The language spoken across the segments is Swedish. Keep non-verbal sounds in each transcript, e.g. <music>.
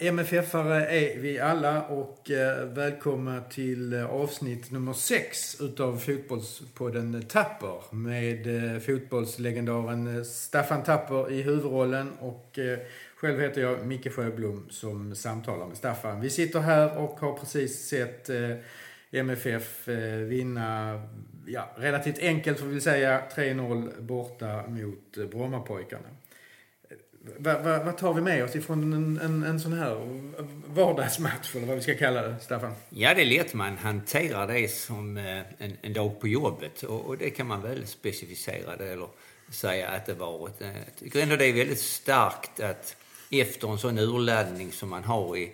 MFF-are är vi alla och eh, välkomna till eh, avsnitt nummer sex utav Fotbollspodden Tapper med eh, fotbollslegendaren Staffan Tapper i huvudrollen och själv heter jag Micke Sjöblom som samtalar med Staffan. Vi sitter här och har precis sett MFF vinna ja, relativt enkelt får vi säga 3-0 borta mot Brommapojkarna. Vad, vad, vad tar vi med oss ifrån en, en, en sån här vardagsmatch, eller vad vi ska kalla det, Staffan? Ja, det är lätt man hanterar det som eh, en, en dag på jobbet. Och, och, det kan man väl specificera det, eller säga att det varit. Eh, jag tycker ändå det är väldigt starkt att efter en sån urladdning som man har i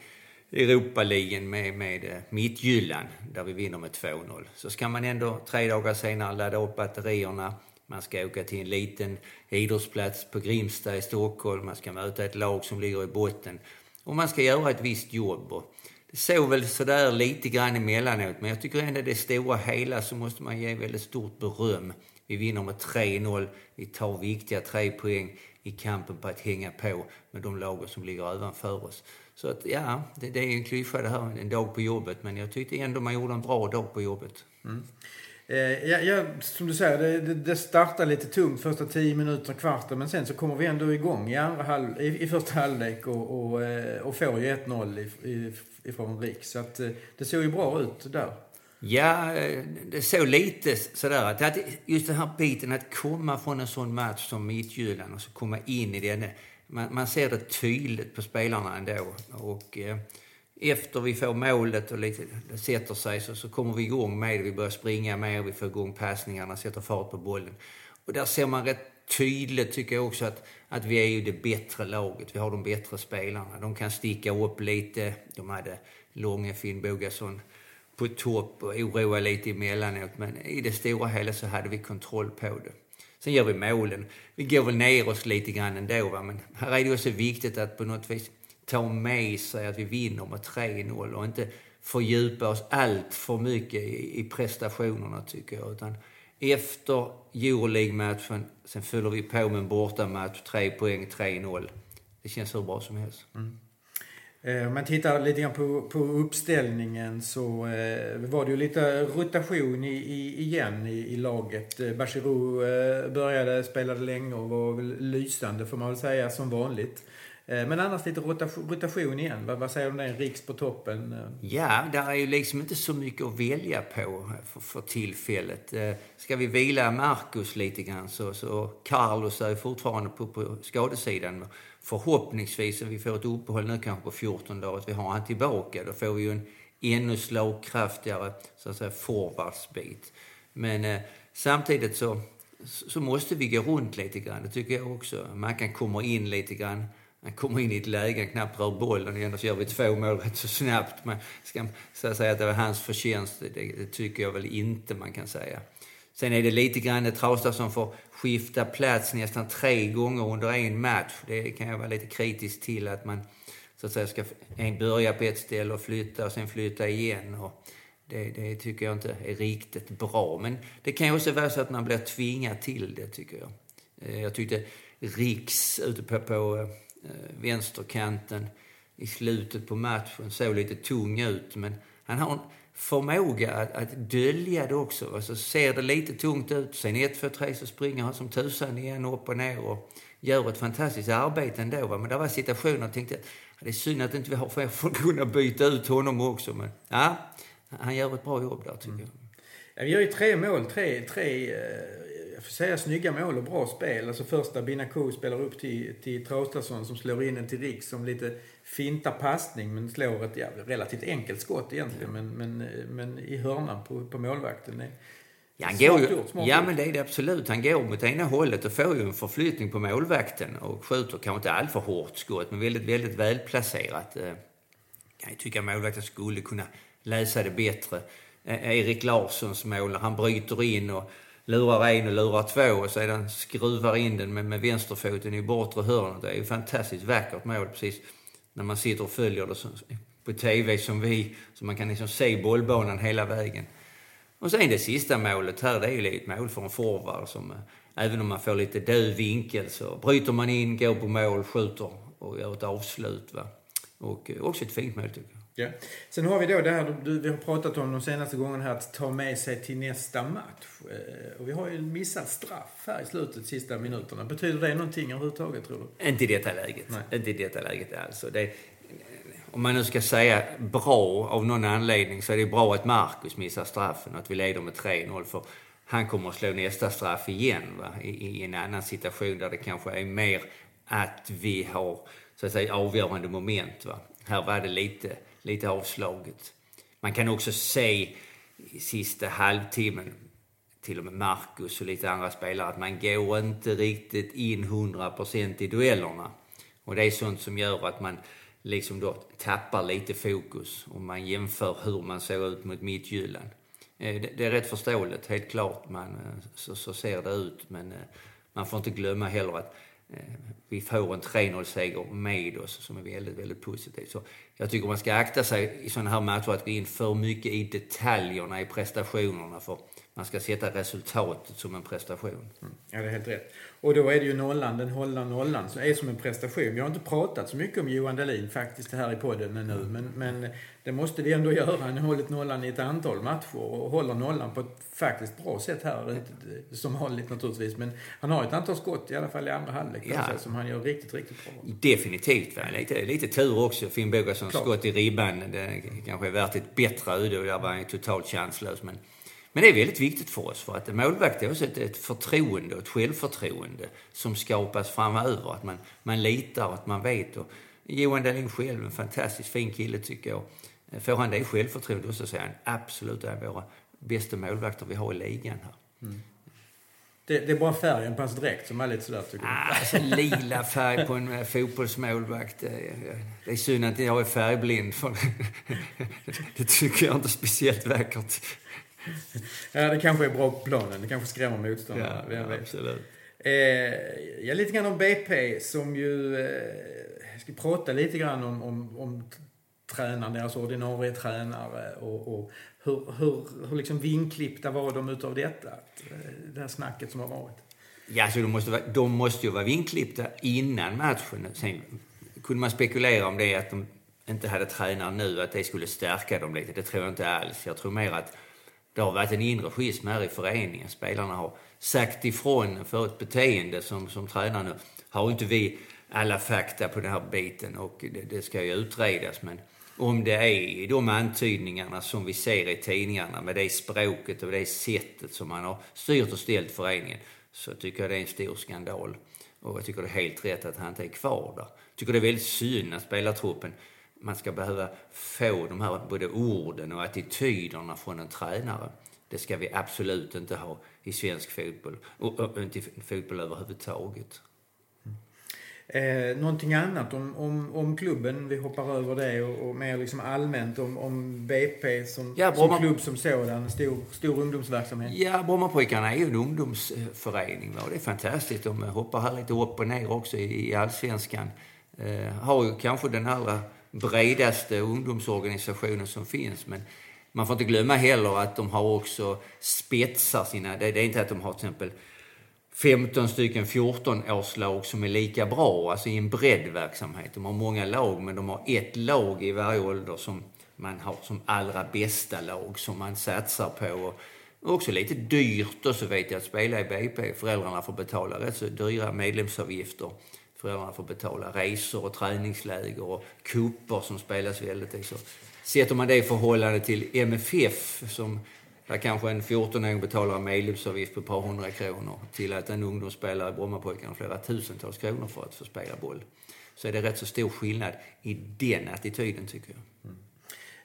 Europaligan med, med eh, Mittjylland, där vi vinner med 2-0, så ska man ändå tre dagar senare ladda upp batterierna man ska åka till en liten idrottsplats på Grimsta i Stockholm. Man ska möta ett lag som ligger i botten. Och man ska göra ett visst jobb. Och det såg väl sådär lite grann emellanåt, men jag tycker ändå det stora hela så måste man ge väldigt stort beröm. Vi vinner med 3-0. Vi tar viktiga tre poäng i kampen på att hänga på med de lagen som ligger ovanför oss. Så att, ja, det, det är en klyscha det här, en dag på jobbet, men jag tyckte ändå man gjorde en bra dag på jobbet. Mm. Eh, ja, ja, som du säger, det, det, det startar lite tungt första tio minuter, kvarten. Men sen så kommer vi ändå igång i, andra halv, i, i första halvlek och, och, eh, och får ju 1-0 ifrån Rik. Så att, eh, det såg ju bra ut där. Ja, eh, det såg lite sådär att just den här biten att komma från en sån match som Midtjylland och så komma in i den. Man, man ser det tydligt på spelarna ändå. Och, efter vi får målet och lite, det sätter sig så, så kommer vi igång med det. Vi börjar springa mer, vi får igång passningarna, sätter fart på bollen. Och där ser man rätt tydligt, tycker jag också, att, att vi är ju det bättre laget. Vi har de bättre spelarna. De kan sticka upp lite. De hade Långe, Finn Bogason på topp och oroa lite emellanåt. Men i det stora hela så hade vi kontroll på det. Sen gör vi målen. Vi går väl ner oss lite grann ändå, va? men här är det också viktigt att på något vis ta med sig att vi vinner med 3-0 och inte fördjupa oss allt för mycket i, i prestationerna tycker jag. Utan efter Euroleague-matchen, sen fyller vi på med en bortamatch, tre poäng, 3-0. Det känns hur bra som helst. Mm. Eh, om man tittar lite grann på, på uppställningen så eh, var det ju lite rotation i, i, igen i, i laget. Eh, Bachirou eh, började, spelade länge och var väl lysande får man väl säga som vanligt. Eh, men annars lite rotation igen. Vad, säger du om det? Riks på toppen? Eh? Ja, där är ju liksom inte så mycket att välja på för, för tillfället. Eh, ska vi vila Marcus lite grann så, så Carlos är fortfarande på, på skadesidan. Förhoppningsvis, om vi får ett uppehåll nu kanske på 14 dagar, att vi har han tillbaka. Då får vi ju en ännu slagkraftigare så att säga, forwardsbit. Men eh, samtidigt så, så måste vi gå runt lite grann. Det tycker jag också. Man kan komma in lite grann han kommer in i ett läge, han knappt rör bollen. Ändå så gör vi två mål rätt så snabbt. Men ska man säga att det var hans förtjänst, det, det, tycker jag väl inte man kan säga. Sen är det lite grann Trausta som får skifta plats nästan tre gånger under en match. Det kan jag vara lite kritisk till att man så att säga ska en börja på ett ställe och flytta och sen flytta igen. Och det, det tycker jag inte är riktigt bra. Men det kan ju också vara så att man blir tvingad till det, tycker jag. Eh, jag tyckte Riks ute på, på eh, vänsterkanten i slutet på matchen såg lite tung ut. Men han har en förmåga att, att dölja det också. Alltså ser det lite tungt ut, sen 1, 2, 3 så springer han som tusan igen upp och ner och gör ett fantastiskt arbete ändå. Va? Men det var situationer jag tänkte att det är synd att inte vi har fler för att kunna byta ut honom också. Men ja, han gör ett bra jobb där tycker mm. jag. Ja, vi gör ju tre mål, tre, tre eh, får säga snygga mål och bra spel. Alltså första Binaku spelar upp till, till Traustason som slår in en till Riks som lite finta passning men slår ett ja, relativt enkelt skott egentligen. Men, men, men i hörnan på, på målvakten. Ja, han går ju, ja, men det är det absolut. Han går mot ena hållet och får ju en förflyttning på målvakten och skjuter kanske inte alltför hårt skott, men väldigt, väldigt välplacerat. Eh, kan ju tycka målvakten skulle kunna läsa det bättre. Eh, Erik Larssons mål, han bryter in och lurar en och lurar två och sedan skruvar in den med, med vänsterfoten i bortre hörnet. Det är ju fantastiskt vackert mål precis när man sitter och följer det på TV som vi, så man kan liksom se bollbanan hela vägen. Och sen det sista målet här, det är ju ett mål för en forward som, eh, även om man får lite döv vinkel så bryter man in, går på mål, skjuter och gör ett avslut. Va? Och eh, också ett fint mål tycker jag. Ja. Sen har vi då det här du, vi har pratat om de senaste gångerna här, att ta med sig till nästa match. Och vi har ju missat straff här i slutet, sista minuterna. Betyder det någonting överhuvudtaget tror du? Inte i detta läget. Nej. Inte i detta läget alltså. Det, om man nu ska säga bra av någon anledning så är det bra att Marcus missar straffen och att vi leder med 3-0 för han kommer att slå nästa straff igen va? I, I, en annan situation där det kanske är mer att vi har så att säga avgörande moment. Va? Här var det lite, lite avslaget. Man kan också se i sista halvtimmen till och med Marcus och lite andra spelare att man går inte riktigt in 100% i duellerna. Och det är sånt som gör att man liksom då tappar lite fokus om man jämför hur man såg ut mot Midtjylland. Eh, det är rätt förståeligt, helt klart. Man, eh, så, så ser det ut. Men eh, man får inte glömma heller att Eh, vi får en 3-0-seger med oss som är väldigt, väldigt positivt. Så jag tycker man ska akta sig i sådana här matcher att gå in för mycket i detaljerna i prestationerna. För man ska sätta resultatet som en prestation. Mm. Ja, det är helt rätt. Och då är det ju nollan, den hållna nollan, som är som en prestation. Vi har inte pratat så mycket om Johan Dahlin faktiskt här i podden nu, men, men det måste vi ändå göra. Han har hållit nollan i ett antal matcher och håller nollan på ett faktiskt bra sätt här. Som vanligt naturligtvis, men han har ett antal skott i alla fall i andra halvlek ja. som han gör riktigt, riktigt bra. Definitivt. Va? Lite, lite tur också. Finn Bogassons skott i ribban, det kanske är värt ett bättre öde och där var han totalt chanslös. Men men det är väldigt viktigt för oss för att målvakt är också ett, ett förtroende och ett självförtroende som skapas framöver. Att man, man litar och att man vet. Och Johan Dahlin själv, en fantastiskt fin kille tycker jag. Får han det självförtroendet så är han absolut en av våra bästa målvakter vi har i ligan här. Mm. Det, det, är bara färgen på hans dräkt som är lite sådär tycker ah, alltså, lila färg på en eh, fotbollsmålvakt. Det är synd att jag är färgblind. För <laughs> det tycker jag inte är speciellt vackert ja, det kanske är bra på planen. Det kanske skrämmer motståndarna. Ja, ja, absolut. Eh, ja, lite grann om BP som ju... Eh, jag ska prata lite grann om, om, om tränaren, deras ordinarie tränare och, och hur, hur, hur liksom vinklippta var de utav detta? Eh, det här snacket som har varit. Ja, så de måste, vara, de måste ju vara vinklippta innan matchen. Sen kunde man spekulera om det att de inte hade tränare nu, att det skulle stärka dem lite. Det tror jag inte alls. Jag tror mer att det har varit en inre schism här i föreningen. Spelarna har sagt ifrån för ett beteende som, som tränare nu. Har inte vi alla fakta på den här biten och det, det ska ju utredas. Men om det är de antydningarna som vi ser i tidningarna med det språket och det sättet som man har styrt och ställt föreningen så tycker jag det är en stor skandal. Och jag tycker det är helt rätt att han inte är kvar där. Jag tycker det är väldigt synd att spelartruppen man ska behöva få de här både orden och attityderna från en tränare. Det ska vi absolut inte ha i svensk fotboll och, och inte i fotboll överhuvudtaget. Eh, någonting annat om, om, om klubben, vi hoppar över det och, och mer liksom allmänt om, om BP som, ja, som klubb som sådan, stor, stor ungdomsverksamhet. Ja, Brommapojkarna är ju en ungdomsförening och det är fantastiskt. De hoppar här lite upp och ner också i, i allsvenskan. Eh, har ju kanske den allra bredaste ungdomsorganisationen som finns. Men man får inte glömma heller att de har också spetsar sina... Det, är inte att de har till exempel 15 stycken 14-årslag som är lika bra, alltså i en breddverksamhet. De har många lag, men de har ett lag i varje ålder som man har som allra bästa lag som man satsar på. Och också lite dyrt och så vet jag att spela i BP. Föräldrarna får betala rätt så dyra medlemsavgifter föräldrarna får betala resor och träningsläger och kupper som spelas väldigt. Så sätter man det i förhållande till MFF som där kanske en 14-åring betalar en medlemsavgift på ett par hundra kronor till att en ungdomsspelare i Brommapojkarna flera tusentals kronor för att få spela boll. Så är det rätt så stor skillnad i den attityden tycker jag.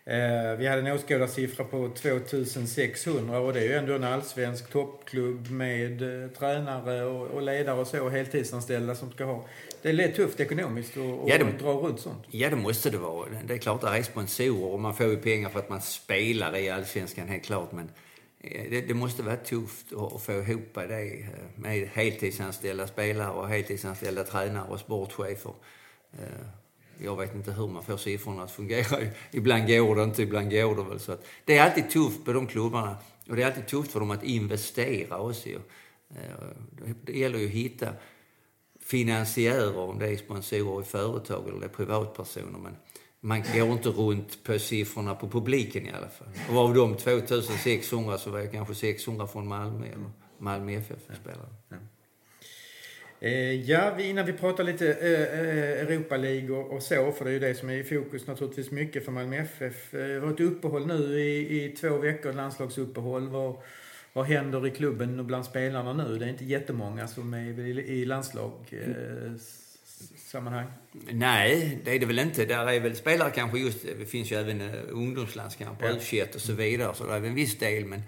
Eh, vi hade en åskådarsiffra på 2600 och det är ju ändå en allsvensk toppklubb med eh, tränare och, ledare och så, heltidsanställda som ska ha det är lätt tufft ekonomiskt att ja, dra runt sånt. Ja, det måste det vara. Det är klart att det är sponsorer och man får ju pengar för att man spelar i Allsvenskan, helt klart. Men eh, det, det måste vara tufft att, få ihop det med heltidsanställda spelare och heltidsanställda tränare och sportchefer. Jag vet inte hur man får siffrorna att fungera. <laughs> Ibland går det inte, ibland går det väl. Så att det är alltid tufft på de klubbarna. Och det är alltid tufft för dem att investera också. Eh, det gäller ju att hitta finansiärer, om det är sponsorer i företag eller det är privatpersoner. Men man går inte runt på siffrorna på publiken i alla fall. Och av de 2600 så var jag kanske 600 från Malmö eller Malmö FF-spelare. Ja. Eh, ja, innan vi pratar lite eh, eh, Europa League och, så, för det är ju det som är i fokus naturligtvis mycket för Malmö FF. Det var ett uppehåll nu i, i två veckor, landslagsuppehåll. Vad, vad händer i klubben och bland spelarna nu? Det är inte jättemånga som är i, i landslag. Sammanhang? Nej, det är det väl inte. Där är väl spelare kanske just, det finns ju även ungdomslandskamper, ja. U21 och så vidare, så det är en viss del. Men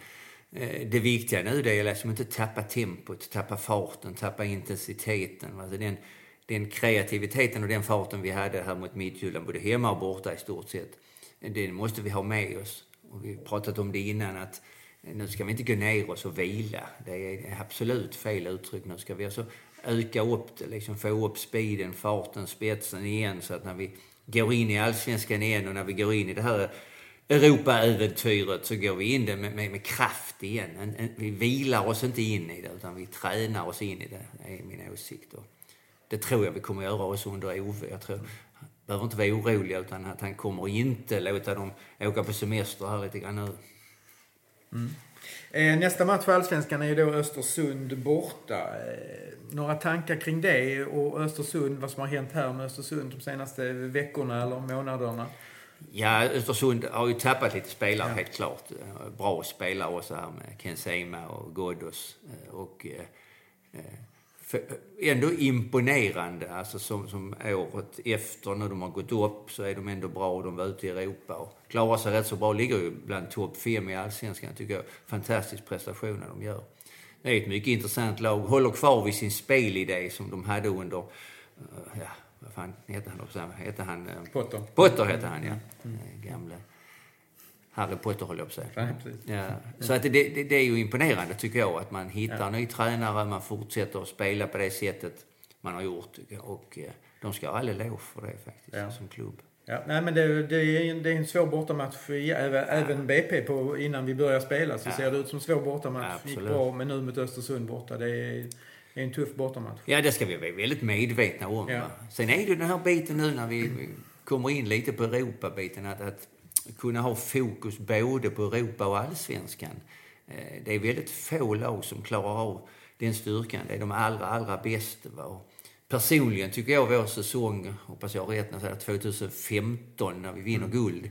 Eh, det viktiga nu det är liksom inte tappa tempot, tappa farten, tappa intensiteten. Alltså den, den kreativiteten och den farten vi hade här mot Midtjylland, både hemma och borta i stort sett, den måste vi ha med oss. Och vi har pratat om det innan att nu ska vi inte gå ner oss och vila. Det är absolut fel uttryck. Nu ska vi alltså öka upp det, liksom få upp speeden, farten, spetsen igen så att när vi går in i allsvenskan igen och när vi går in i det här Europa-äventyret så går vi in det med, med, med kraft igen. En, en, vi vilar oss inte in i det, utan vi tränar oss in i det. Är min åsikt. Och det tror jag vi kommer göra oss under Ove. Jag tror, behöver inte vara oroliga, utan att han kommer inte låta dem åka på semester här lite grann nu. Mm. Eh, nästa match för Allsvenskan är ju då Östersund borta. Eh, några tankar kring det och Östersund, vad som har hänt här med Östersund de senaste veckorna eller månaderna? Ja, Östersund har ju tappat lite spelare ja. helt klart. Bra spelare också här med Ken Sema och Ghoddos. Eh, och eh, ändå imponerande, alltså som, som året efter när de har gått upp så är de ändå bra. De var ute i Europa och klarar sig rätt så bra. Ligger ju bland topp fem i allsvenskan tycker jag. Fantastisk prestation de gör. Det är ett mycket intressant lag. Håller kvar vid sin spelidé som de hade under ja, vad fan hette han också? Hette han... Eh, Potter. Potter hette han, ja. Mm. Gamle Harry Potter, höll jag på att säga. Ja, Så att det, det, det, är ju imponerande, tycker jag, att man hittar ja. ny tränare, man fortsätter att spela på det sättet man har gjort. Och eh, de ska ha all eloge för det faktiskt, ja. som klubb. Ja, nej, men det, det, är en, det är en svår bortamatch. Även, även BP på, innan vi börjar spela så ser det ut som svår bortamatch. Gick bra, men nu mot Östersund borta. Det är, det är en tuff bortamatch. Ja, det ska vi vara väldigt medvetna om. Ja. Sen är det den här biten nu när vi kommer in lite på Europabiten, att, att kunna ha fokus både på Europa och allsvenskan. Eh, det är väldigt få lag som klarar av den styrkan. Det är de allra, allra bästa. Personligen tycker jag vår säsong, hoppas jag har rätt när jag säger 2015, när vi vinner mm. guld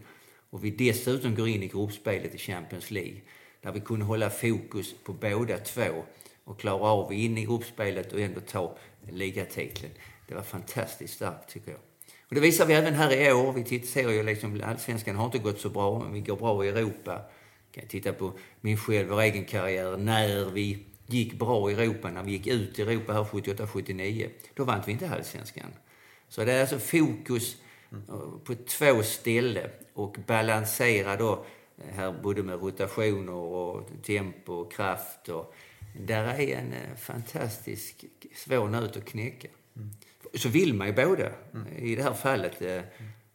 och vi dessutom går in i gruppspelet i Champions League, där vi kunde hålla fokus på båda två och klara av in i gruppspelet och ändå ta ligatiteln. Det var fantastiskt starkt tycker jag. Och det visar vi även här i år. Vi ser ju liksom, allsvenskan har inte gått så bra, men vi går bra i Europa. Jag kan titta på min själv, vår egen karriär, när vi gick bra i Europa, när vi gick ut i Europa här 78-79. Då vann vi inte allsvenskan. Så det är alltså fokus eh, på två ställen och balansera då eh, här både med rotationer och tempo och kraft och där är en eh, fantastisk svår nöt att knäcka. Mm. Så vill man ju båda. Mm. I det här fallet, mm.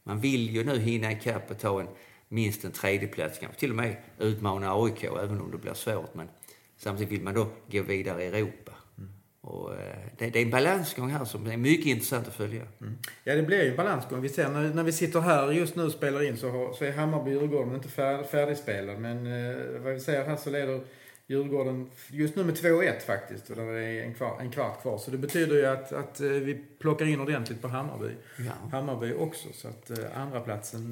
man vill ju nu hinna ikapp och ta en, minst en tredjeplats, kanske till och med utmana AIK, även om det blir svårt. Men samtidigt vill man då gå vidare i Europa. Mm. Och, eh, det, det, är en balansgång här som är mycket intressant att följa. Mm. Ja, det blir ju en balansgång. Vi ser när, när vi sitter här just nu och spelar in så, har, så är Hammarby-Djurgården inte fär, färdigspelad. Men eh, vad vi säger här så leder Djurgården just nu med 2-1 faktiskt. Och det är en kvart, en kvart kvar. Så det betyder ju att, att eh, vi plockar in ordentligt på Hammarby. Ja. Hammarby också. Så att eh, andra platsen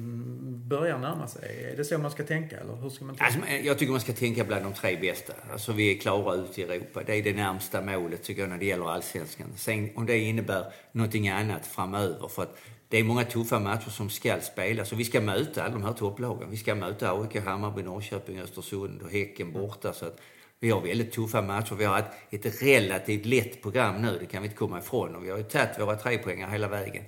börjar närma sig. Är det så man ska tänka eller hur ska man tänka? Alltså, jag tycker man ska tänka bland de tre bästa. Alltså vi är klara ut i Europa. Det är det närmsta målet tycker jag när det gäller allsvenskan. Sen om det innebär någonting annat framöver. För att det är många tuffa matcher som ska spelas och vi ska möta alla de här topplagen. Vi ska möta AIK, Hammarby, Norrköping, Östersund och Häcken borta. Så att vi har väldigt tuffa matcher. Vi har ett, ett relativt lätt program nu, det kan vi inte komma ifrån. Och vi har ju tagit våra tre poängar hela vägen.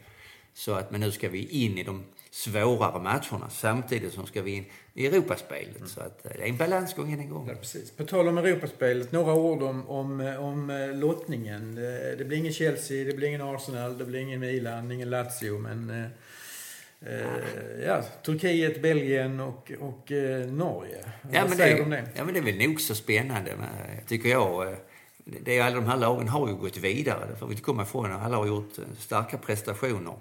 Så att, men nu ska vi in i de svårare matcherna samtidigt som ska vi in i Europaspelet. Mm. Så att eh, det är en balansgång än en gång. Ja, precis. På tal om Europaspelet, några ord om, om, eh, om eh, lottningen. Det, det blir ingen Chelsea, det blir ingen Arsenal, det blir ingen Milan, ingen Lazio, men eh, ja, Turkiet, Belgien och, och eh, Norge. Ja, Vad men säger det, om det? Ja, men det är väl nog så spännande, tycker jag. Det är, alla de här lagen har ju gått vidare, det får vi inte komma ifrån. Alla har gjort starka prestationer.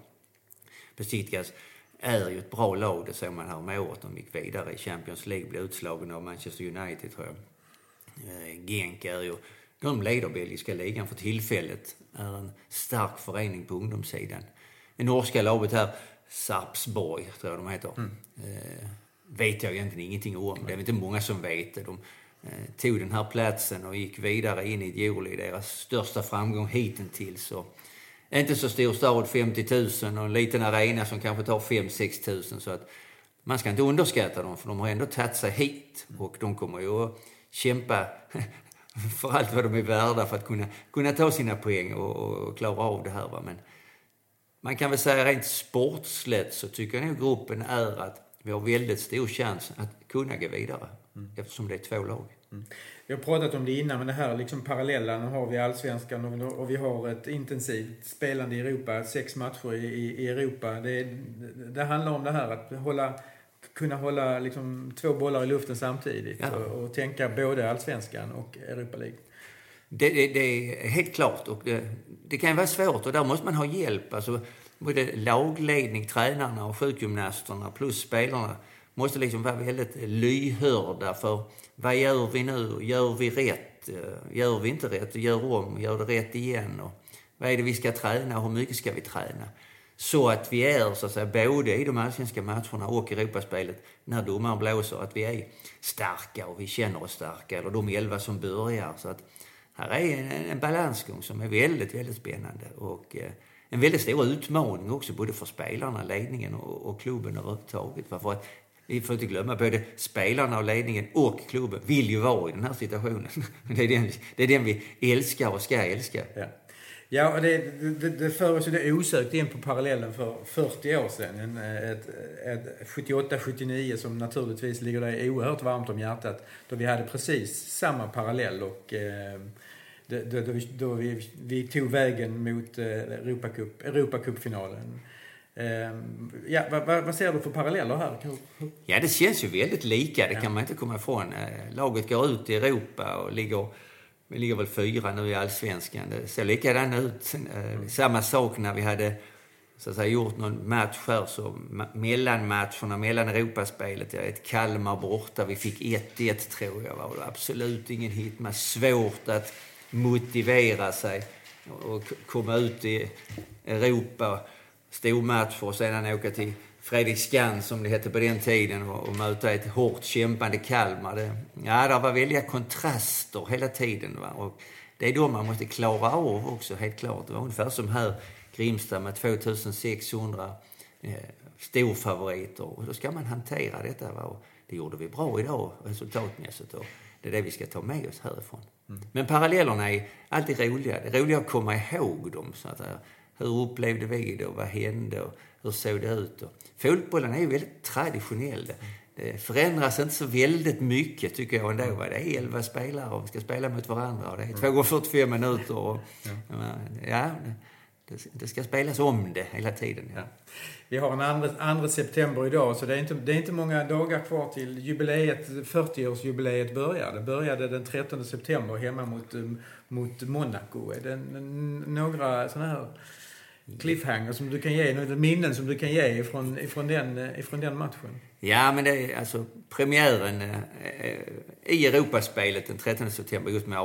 Besiktigas är ju ett bra lag. Det såg man här om året. De gick vidare i Champions League, blev utslagen av Manchester United tror jag. Eh, Genk är ju, de leder belgiska ligan för tillfället, är en stark förening på ungdomssidan. Det norska laget här, Sarpsborg tror jag de heter, mm. eh, vet jag egentligen ingenting om. Det är inte många som vet det. De eh, tog den här platsen och gick vidare in i Juli, deras största framgång hittills. Och inte så stor stad, 50 000 och en liten arena som kanske tar 5-6 000. Så att man ska inte underskatta dem för de har ändå tagit sig hit och de kommer ju att kämpa <laughs> för allt vad de är värda för att kunna, kunna ta sina poäng och, och klara av det här. Va? Men man kan väl säga rent sportsligt så tycker jag nog gruppen är att vi har väldigt stor chans att kunna gå vidare mm. eftersom det är två lag. Mm. Vi har pratat om det innan, men det här liksom parallella. Nu har vi allsvenskan och vi har ett intensivt spelande i Europa. Sex matcher i, i Europa. Det, det handlar om det här att hålla, kunna hålla liksom två bollar i luften samtidigt. Ja. Och, och, tänka både allsvenskan och Europa League. Det, det, det, är helt klart. Och det, det kan vara svårt och där måste man ha hjälp. Alltså, både lagledning, tränarna och sjukgymnasterna plus spelarna måste liksom vara väldigt lyhörda för vad gör vi nu? Gör vi rätt? Gör vi inte rätt? Gör om? Gör det rätt igen? Och vad är det vi ska träna? Hur mycket ska vi träna? Så att vi är så att säga, både i de allsvenska matcherna och Europaspelet när domaren blåser, att vi är starka och vi känner oss starka. Eller de elva som börjar. Så att här är en, en balansgång som är väldigt, väldigt spännande. Och eh, en väldigt stor utmaning också både för spelarna, ledningen och, och klubben överhuvudtaget. För att vi får inte glömma, både spelarna och ledningen och klubben vill ju vara i den här situationen. <laughs> Det är den, det är den vi älskar och ska älska. Ja. Ja, det, det, det för oss osökt in på parallellen för 40 år sedan. Ett, ett 78-79 som naturligtvis ligger dig oerhört varmt om hjärtat. Då vi hade precis samma parallell och eh, då, då, vi, då vi, vi tog vägen mot eh, Europacup, Europacupfinalen. Ehm, ja, vad, vad, ser du för paralleller här? Ja, det känns ju väldigt lika. Det kan man inte komma ifrån. Eh, laget går ut i Europa och ligger, vi ligger väl fyra nu i allsvenskan. Det ser likadant ut. Eh, mm. Samma sak när vi hade så att säga, gjort någon match här, så mellanmatcherna, mellan Europaspelet, ja, ett Kalmar borta, vi fick 1-1 tror jag. Var det absolut ingen hit. Man svårt att motivera sig och komma ut i Europa stormatcher och sedan åka till Fredriksskans, som det hette på den tiden, och, och möta ett hårt kämpande Kalmar. Det, ja, det var väldiga kontraster hela tiden. Va? Och det är de man måste klara av också, helt klart. Det var ungefär som här, Grimsta med 2600 eh, storfavoriter. Och då ska man hantera detta. Va? Och det gjorde vi bra idag resultatmässigt. Och det är det vi ska ta med oss härifrån. Mm. Men parallellerna är alltid roliga. Det är roligt att komma ihåg dem. Så att, hur upplevde vi det och vad hände och hur såg det ut? Och fotbollen är ju väldigt traditionell. Det förändras inte så väldigt mycket tycker jag ändå. Det är 11 spelare och vi ska spela mot varandra och det är 2 gånger 45 minuter. Och, ja, det, det, ska spelas om det hela tiden. Ja. Vi har en 2 september idag så det är, inte, det är inte många dagar kvar till jubileet, 40-årsjubileet börjar. Det började den 13 september hemma mot, mot Monaco. Är det några sådana här cliffhanger som du kan ge, några minnen som du kan ge ifrån, ifrån, den, eh, ifrån den matchen? Ja, men det är alltså premiären eh, i Europaspelet den 13 september just med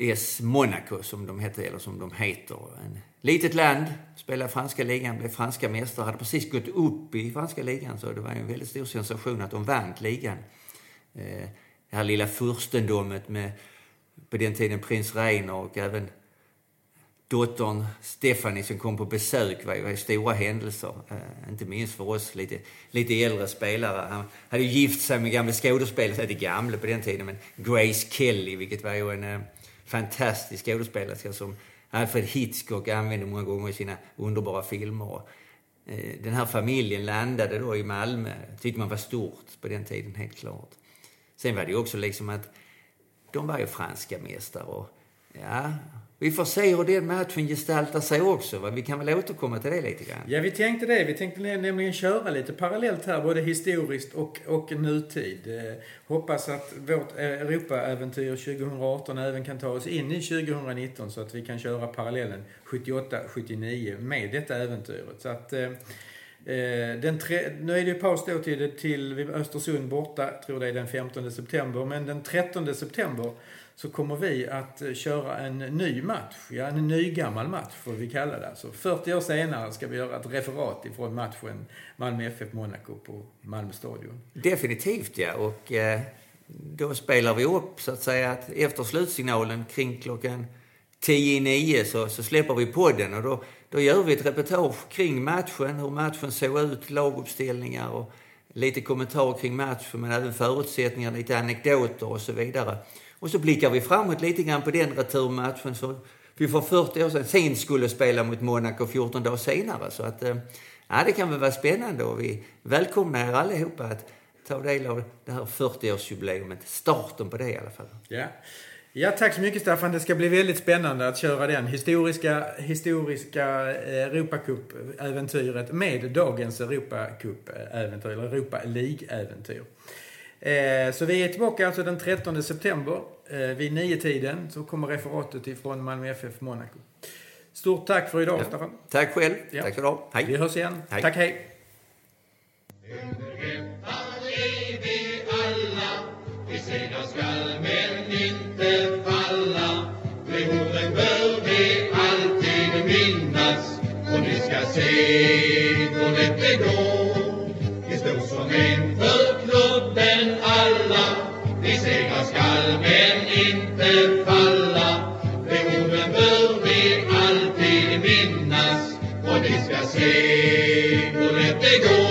AS Monaco som de hette, eller som de heter. En litet land, spelade franska ligan, blev franska mästare, hade precis gått upp i franska ligan så det var en väldigt stor sensation att de vann ligan. Eh, det här lilla furstendomet med på den tiden prins Reiner och även dottern Stephanie som kom på besök var ju stora händelser. Uh, inte minst för oss lite, lite äldre spelare. Han hade ju gift sig med gamla skådespelare, inte gamla på den tiden, men Grace Kelly, vilket var ju en uh, fantastisk skådespelerska som Alfred Hitchcock använde många gånger i sina underbara filmer. Uh, den här familjen landade då i Malmö. tyckte man var stort på den tiden, helt klart. Sen var det ju också liksom att de var ju franska mästare och ja, vi får se hur den matchen gestaltar sig också. Va? Vi kan väl återkomma till det lite grann? Ja, vi tänkte det. Vi tänkte nämligen köra lite parallellt här, både historiskt och, och nutid. Eh, hoppas att vårt eh, Europa-äventyr 2018 även kan ta oss in i 2019 så att vi kan köra parallellen 78-79 med detta äventyret. Så att, eh, eh, den tre, nu är det ju paus då till, till Östersund borta, tror det är den 15 september. Men den 13 september så kommer vi att eh, köra en ny match. Ja, en ny gammal match får vi kalla det. Alltså 40 år senare ska vi göra ett referat ifrån matchen Malmö FF-Monaco på Malmö stadion. Definitivt ja, och eh, då spelar vi upp så att säga att efter slutsignalen kring klockan 10 i 9 så, så släpper vi podden och då, då gör vi ett reportage kring matchen, hur matchen såg ut, laguppställningar och lite kommentarer kring matchen men även förutsättningar, lite anekdoter och så vidare. Och så blickar vi framåt lite grann på den returmatchen som vi för 40 år sedan sen skulle spela mot Monaco 14 dagar senare. Så att, eh, ja, det kan väl vara spännande och vi välkomnar er allihopa att ta del av det här 40-årsjubileumet. Starten på det i alla fall. Ja. Ja, tack så mycket Staffan. Det ska bli väldigt spännande att köra den historiska, historiska eh, Europacup-äventyret med dagens Europacup-äventyr, eller Europa League-äventyr. Eh, så vi är tillbaka alltså den 13 september eh, vid nio tiden så kommer referatet ifrån Malmö FF Monaco. Stort tack för idag, ja. Staffan. Tack själv. Ja. Tack för idag. Hej. Vi hörs igen. Hej. Tack, hej. Vi segrar skall men inte falla De orden bör vi alltid minnas Och ni ska se hur lätt det går Vi står som en Segrar skall men inte falla. Behoven bör vi alltid minnas och vi ska se hur lätt det går